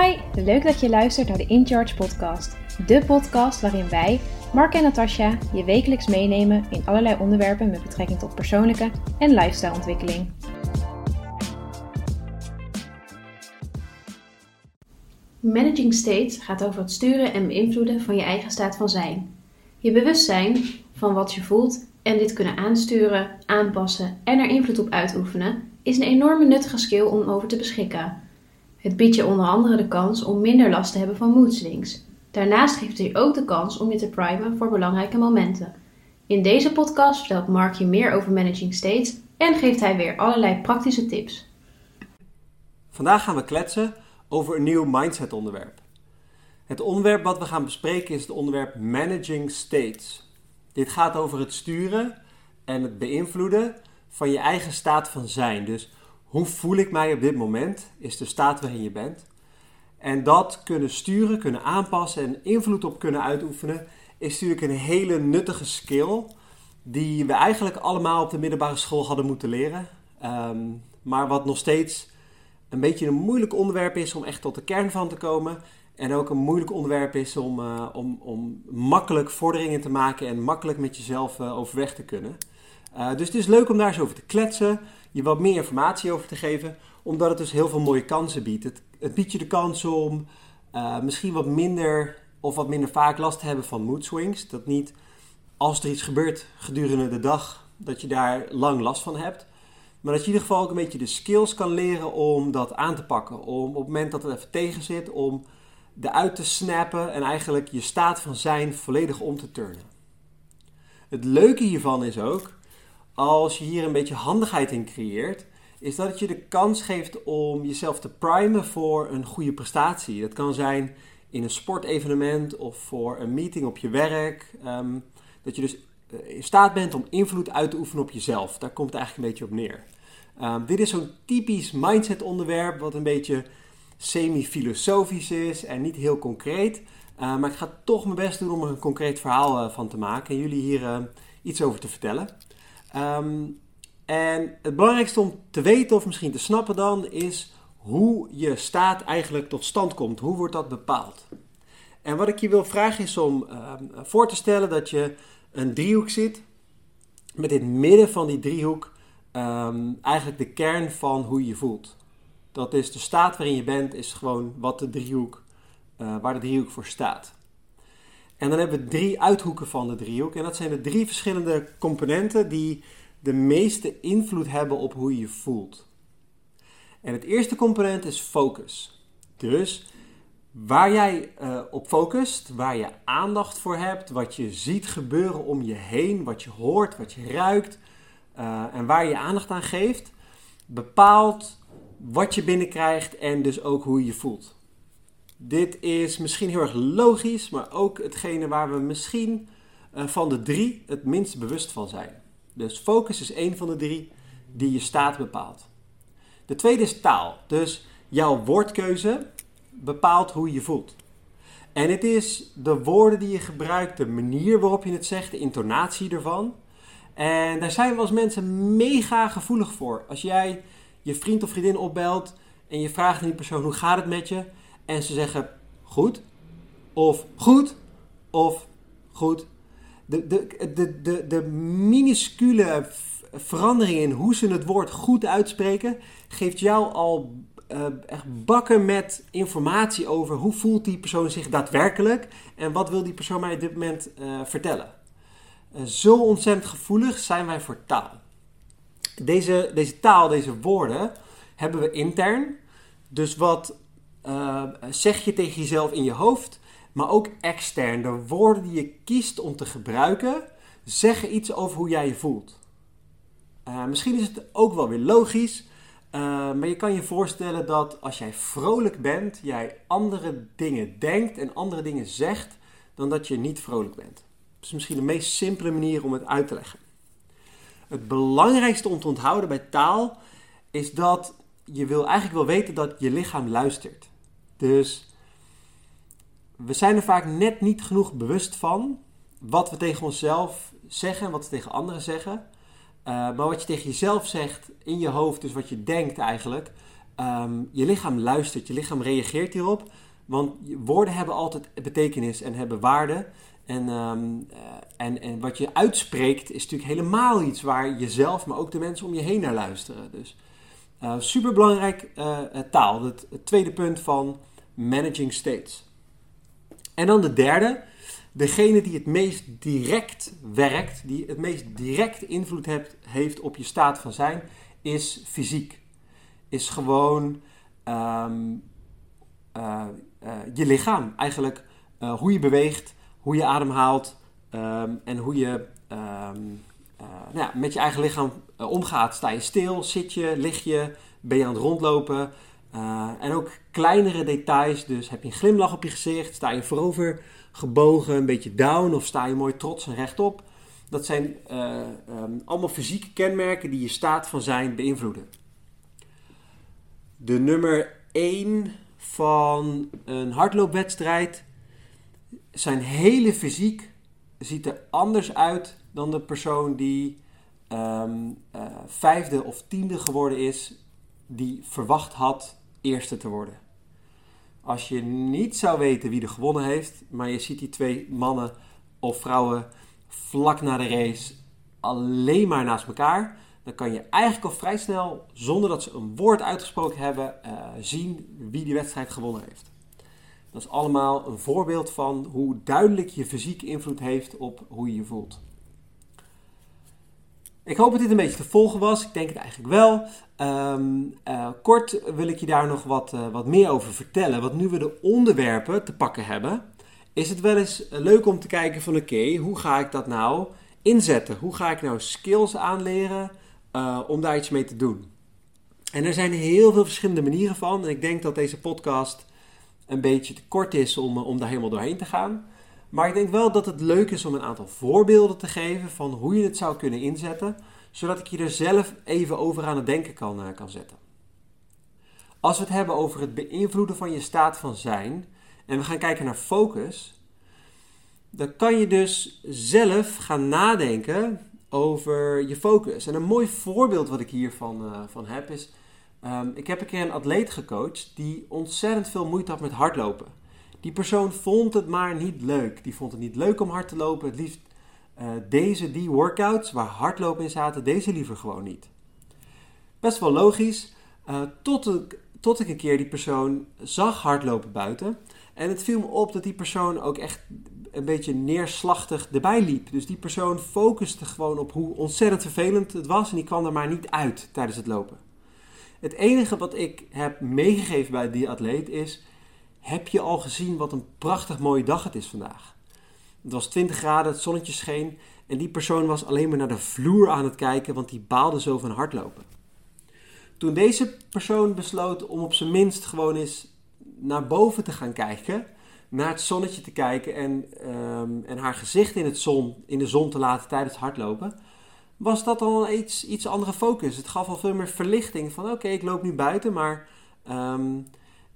Hi, leuk dat je luistert naar de In Charge podcast. De podcast waarin wij, Mark en Natasja, je wekelijks meenemen in allerlei onderwerpen met betrekking tot persoonlijke en lifestyleontwikkeling. Managing states gaat over het sturen en beïnvloeden van je eigen staat van zijn. Je bewustzijn van wat je voelt en dit kunnen aansturen, aanpassen en er invloed op uitoefenen is een enorme nuttige skill om over te beschikken. Het biedt je onder andere de kans om minder last te hebben van mood Daarnaast geeft het je ook de kans om je te primen voor belangrijke momenten. In deze podcast vertelt Mark je meer over managing states en geeft hij weer allerlei praktische tips. Vandaag gaan we kletsen over een nieuw mindset onderwerp. Het onderwerp wat we gaan bespreken is het onderwerp managing states. Dit gaat over het sturen en het beïnvloeden van je eigen staat van zijn. Dus hoe voel ik mij op dit moment, is de staat waarin je bent. En dat kunnen sturen, kunnen aanpassen en invloed op kunnen uitoefenen, is natuurlijk een hele nuttige skill. Die we eigenlijk allemaal op de middelbare school hadden moeten leren. Ehm, maar wat nog steeds een beetje een moeilijk onderwerp is om echt tot de kern van te komen. En ook een moeilijk onderwerp is om, uh, om, om makkelijk vorderingen te maken en makkelijk met jezelf uh, overweg te kunnen. Uh, dus het is leuk om daar eens over te kletsen, je wat meer informatie over te geven, omdat het dus heel veel mooie kansen biedt. Het, biedt je de kans om misschien wat minder of wat minder vaak last te hebben van mood swings. Dat niet als er iets gebeurt gedurende de dag, dat je daar lang last van hebt. Maar dat je in ieder geval ook een beetje de skills kan leren om dat aan te pakken. Om op het moment dat het even tegen zit, om eruit te snappen en eigenlijk je staat van zijn volledig om te turnen. Het leuke hiervan is ook, als je hier een beetje handigheid in creëert, is dat het je de kans geeft om jezelf te primen voor een goede prestatie. Dat kan zijn in een sportevenement of voor een meeting op je werk. Ehm, dat je dus eh, in staat bent om invloed uit te oefenen op jezelf. Daar komt het eigenlijk een beetje op neer. Ehm, dit is zo'n typisch mindset onderwerp wat een beetje semi-filosofisch is en niet heel concreet. Uh, maar ik ga toch mijn best doen om er een concreet verhaal uh, van te maken en jullie hier uh, iets over te vertellen. Um, en het belangrijkste om te weten of misschien te snappen dan is hoe je staat eigenlijk tot stand komt. Hoe wordt dat bepaald? En wat ik je wil vragen is om ehm, voor te stellen dat je een driehoek ziet. Met in het midden van die driehoek um, eigenlijk de kern van hoe je voelt. Dat is de staat waarin je bent, is gewoon wat de driehoek, uh, waar de driehoek voor staat. En dan hebben we drie uithoeken van de driehoek. En dat zijn de drie verschillende componenten die de meeste invloed hebben op hoe je je voelt. En het eerste component is focus. Dus waar jij uh, op focust, waar je aandacht voor hebt, wat je ziet gebeuren om je heen, wat je hoort, wat je ruikt uh, en waar je aandacht aan geeft, bepaalt wat je binnenkrijgt en dus ook hoe je je voelt. Dit is misschien heel erg logisch, maar ook hetgene waar we misschien uh, van de drie het minst bewust van zijn. Dus focus is één van de drie die je staat bepaalt. De tweede is taal. Dus jouw woordkeuze bepaalt hoe je je voelt. En het is de woorden die je gebruikt, de manier waarop je het zegt, de intonatie ervan. En daar zijn we als mensen mega gevoelig voor. Als jij je vriend of vriendin opbelt en je vraagt aan die persoon hoe gaat het met je en ze zeggen goed of goed of goed. De, de, de, de, de minuscule verandering in hoe ze het woord goed uitspreken geeft jou al uh, echt bakken met informatie over hoe voelt die persoon zich daadwerkelijk en wat wil die persoon mij op dit moment uh, vertellen. Uh, zo ontzettend gevoelig zijn wij voor taal. Deze, deze taal, deze woorden, hebben we intern. Dus wat uh, zeg je tegen jezelf in je hoofd, maar ook extern. De woorden die je kiest om te gebruiken, zeggen iets over hoe jij je voelt. Uh, misschien is het ook wel weer logisch, uh, maar je kan je voorstellen dat als jij vrolijk bent, jij andere dingen denkt en andere dingen zegt dan dat je niet vrolijk bent. Dat is misschien de meest simpele manier om het uit te leggen. Het belangrijkste om te onthouden bij taal is dat je wil eigenlijk wel weten dat je lichaam luistert. Dus we zijn er vaak net niet genoeg bewust van wat we tegen onszelf zeggen en wat we tegen anderen zeggen. Uh, maar wat je tegen jezelf zegt in je hoofd, dus wat je denkt eigenlijk, ehm, je lichaam luistert, je lichaam reageert hierop. Want woorden hebben altijd betekenis en hebben waarde. En, ehm, eh, en, en wat je uitspreekt is natuurlijk helemaal iets waar jezelf, maar ook de mensen om je heen naar luisteren. Dus uh, superbelangrijk taal. Het, tweede punt van managing states. En dan de derde. Degene die het meest direct werkt, die het meest direct invloed heeft, heeft op je staat van zijn, is fysiek. Is gewoon um, je lichaam. Eigenlijk hoe je beweegt, hoe je ademhaalt um, en hoe je uh, nou met je eigen lichaam omgaat. Sta je stil, zit je, lig je, ben je aan het rondlopen. Uh, en ook kleinere details, dus heb je een glimlach op je gezicht, sta je voorover gebogen, een beetje down of sta je mooi trots en rechtop. Dat zijn um, allemaal fysieke kenmerken die je staat van zijn beïnvloeden. De nummer 1 van een hardloopwedstrijd zijn hele fysiek ziet er anders uit dan de persoon die um, uh, vijfde of tiende geworden is, die verwacht had eerste te worden. Als je niet zou weten wie er gewonnen heeft, maar je ziet die twee mannen of vrouwen vlak na de race alleen maar naast elkaar, dan kan je eigenlijk al vrij snel, zonder dat ze een woord uitgesproken hebben, uh, zien wie die wedstrijd gewonnen heeft. Dat is allemaal een voorbeeld van hoe duidelijk je fysiek invloed heeft op hoe je je voelt. Ik hoop dat dit een beetje te volgen was. Ik denk het eigenlijk wel. Um, uh, kort wil ik je daar nog wat, uh, wat meer over vertellen. Want nu we de onderwerpen te pakken hebben, is het wel eens leuk om te kijken van oké, hoe ga ik dat nou inzetten? Hoe ga ik nou skills aanleren om daar iets mee te doen? En er zijn heel veel verschillende manieren van. En ik denk dat deze podcast een beetje te kort is om, om daar helemaal doorheen te gaan. Maar ik denk wel dat het leuk is om een aantal voorbeelden te geven van hoe je het zou kunnen inzetten, zodat ik je er zelf even over aan het denken kan, uh, kan zetten. Als we het hebben over het beïnvloeden van je staat van zijn en we gaan kijken naar focus, dan kan je dus zelf gaan nadenken over je focus. En een mooi voorbeeld wat ik hiervan uh, van heb is, um, ik heb een keer een atleet gecoacht die ontzettend veel moeite had met hardlopen. Die persoon vond het maar niet leuk. Die vond het niet leuk om hard te lopen. Het liefst uh, deze, die workouts waar hardlopen in zaten, deze liever gewoon niet. Best wel logisch. Uh, tot, ik, tot ik een keer die persoon zag hardlopen buiten. En het viel me op dat die persoon ook echt een beetje neerslachtig erbij liep. Dus die persoon focuste gewoon op hoe ontzettend vervelend het was. En die kwam er maar niet uit tijdens het lopen. Het enige wat ik heb meegegeven bij die atleet is heb je al gezien wat een prachtig mooie dag het is vandaag? Het was 20 graden, het zonnetje scheen en die persoon was alleen maar naar de vloer aan het kijken, want die baalde zo van hardlopen. Toen deze persoon besloot om op zijn minst gewoon eens naar boven te gaan kijken, naar het zonnetje te kijken en, um, en haar gezicht in, het zon, in de zon te laten tijdens het hardlopen, was dat al een iets, iets andere focus. Het gaf al veel meer verlichting van oké, ik loop nu buiten, maar um,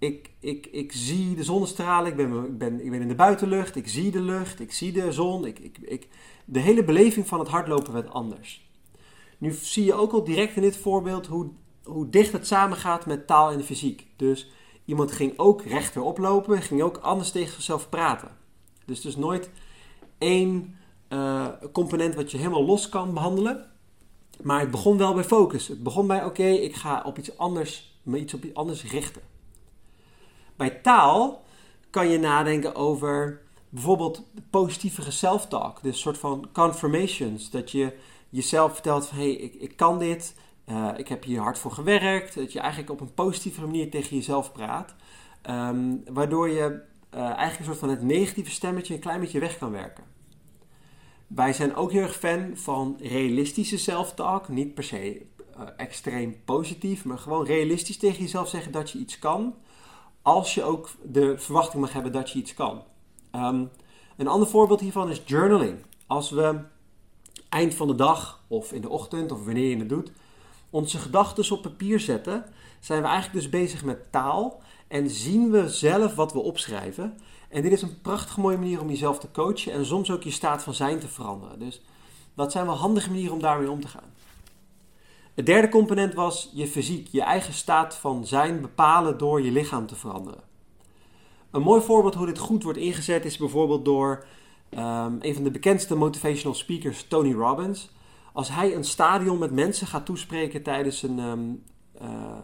ik, ik, ik zie de zonnestralen, ik ben, ik, ben, ik in de buitenlucht, ik zie de lucht, ik zie de zon. Ik, ik, ik, de hele beleving van het hardlopen werd anders. Nu zie je ook al direct in dit voorbeeld hoe, hoe dicht het samengaat met taal en fysiek. Dus iemand ging ook rechterop lopen, ging ook anders tegen zichzelf praten. Dus dus nooit één uh, component wat je helemaal los kan behandelen. Maar het begon wel bij focus. Het begon bij, oké, ik ga op iets anders, me iets op iets anders richten. Bij taal kan je nadenken over bijvoorbeeld positievere self-talk. Dus een soort van confirmations. Dat je jezelf vertelt van hé, hey, ik, ik kan dit. Uh, ik heb hier hard voor gewerkt. Dat je eigenlijk op een positieve manier tegen jezelf praat. Um, waardoor je uh, eigenlijk een soort van het negatieve stemmetje een klein beetje weg kan werken. Wij zijn ook heel erg fan van realistische self-talk. Niet per se uh, extreem positief, maar gewoon realistisch tegen jezelf zeggen dat je iets kan als je ook de verwachting mag hebben dat je iets kan. Um, een ander voorbeeld hiervan is journaling. Als we eind van de dag of in de ochtend of wanneer je het doet, onze gedachten op papier zetten, zijn we eigenlijk dus bezig met taal en zien we zelf wat we opschrijven. En dit is een prachtige mooie manier om jezelf te coachen en soms ook je staat van zijn te veranderen. Dus dat zijn wel handige manieren om daarmee om te gaan. Het derde component was je fysiek, je eigen staat van zijn bepalen door je lichaam te veranderen. Een mooi voorbeeld hoe dit goed wordt ingezet is bijvoorbeeld door um, een van de bekendste motivational speakers, Tony Robbins. Als hij een stadion met mensen gaat toespreken tijdens een, um,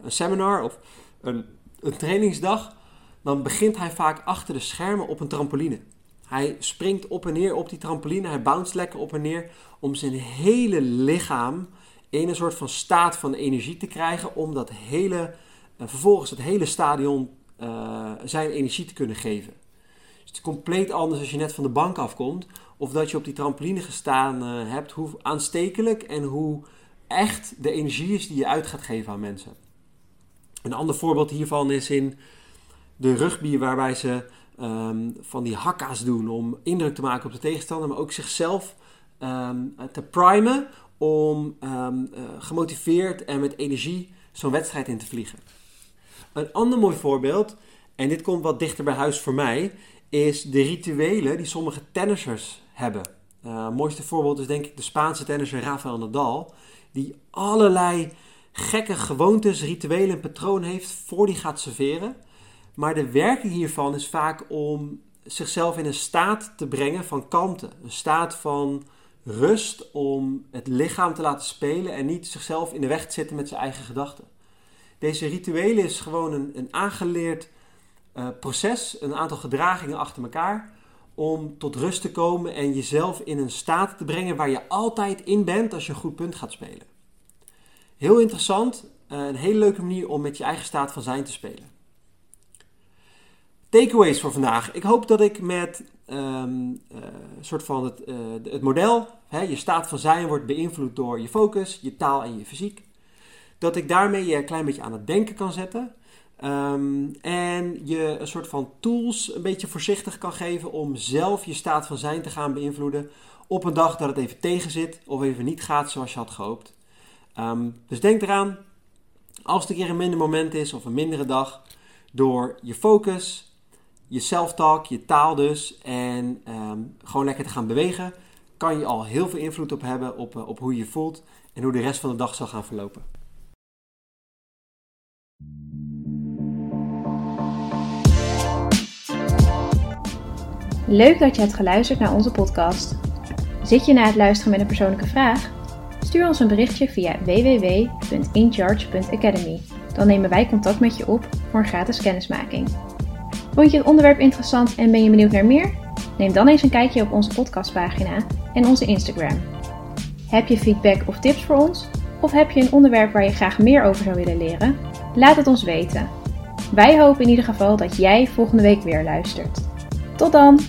een seminar of een, een trainingsdag, dan begint hij vaak achter de schermen op een trampoline. Hij springt op en neer op die trampoline, hij bounce lekker op en neer om zijn hele lichaam in een soort van staat van energie te krijgen om dat hele, uh, vervolgens het hele stadion uh, zijn energie te kunnen geven. Dus het is compleet anders als je net van de bank afkomt of dat je op die trampoline gestaan uh, hebt, hoe aanstekelijk en hoe echt de energie is die je uit gaat geven aan mensen. Een ander voorbeeld hiervan is in de rugby, waarbij ze um, van die hakka's doen om indruk te maken op de tegenstander, maar ook zichzelf um, te primen om um, uh, gemotiveerd en met energie zo'n wedstrijd in te vliegen. Een ander mooi voorbeeld, en dit komt wat dichter bij huis voor mij, is de rituelen die sommige tennissers hebben. Uh, het mooiste voorbeeld is denk ik de Spaanse tennisser Rafael Nadal, die allerlei gekke gewoontes, rituelen en patronen heeft voor die gaat serveren. Maar de werking hiervan is vaak om zichzelf in een staat te brengen van kalmte. Een staat van rust om het lichaam te laten spelen en niet zichzelf in de weg te zitten met zijn eigen gedachten. Deze rituelen is gewoon een, aangeleerd uh, proces, een aantal gedragingen achter elkaar om tot rust te komen en jezelf in een staat te brengen waar je altijd in bent als je een goed punt gaat spelen. Heel interessant, uh, een hele leuke manier om met je eigen staat van zijn te spelen. Takeaways voor vandaag. Ik hoop dat ik met um, soort van het, uh, het model, hè, je staat van zijn wordt beïnvloed door je focus, je taal en je fysiek. Dat ik daarmee je een klein beetje aan het denken kan zetten. Um, en je een soort van tools een beetje voorzichtig kan geven om zelf je staat van zijn te gaan beïnvloeden. Op een dag dat het even tegen zit of even niet gaat zoals je had gehoopt. Um, dus denk eraan, als het een keer een minder moment is of een mindere dag, door je focus, je self-talk, je taal dus, en um, gewoon lekker te gaan bewegen, kan je al heel veel invloed op hebben op, uh, op hoe je je voelt en hoe de rest van de dag zal gaan verlopen. Leuk dat je hebt geluisterd naar onze podcast. Zit je na het luisteren met een persoonlijke vraag? Stuur ons een berichtje via www.incharge.academy. Dan nemen wij contact met je op voor een gratis kennismaking. Vond je het onderwerp interessant en ben je benieuwd naar meer? Neem dan eens een kijkje op onze podcastpagina en onze Instagram. Heb je feedback of tips voor ons? Of heb je een onderwerp waar je graag meer over zou willen leren? Laat het ons weten. Wij hopen in ieder geval dat jij volgende week weer luistert. Tot dan!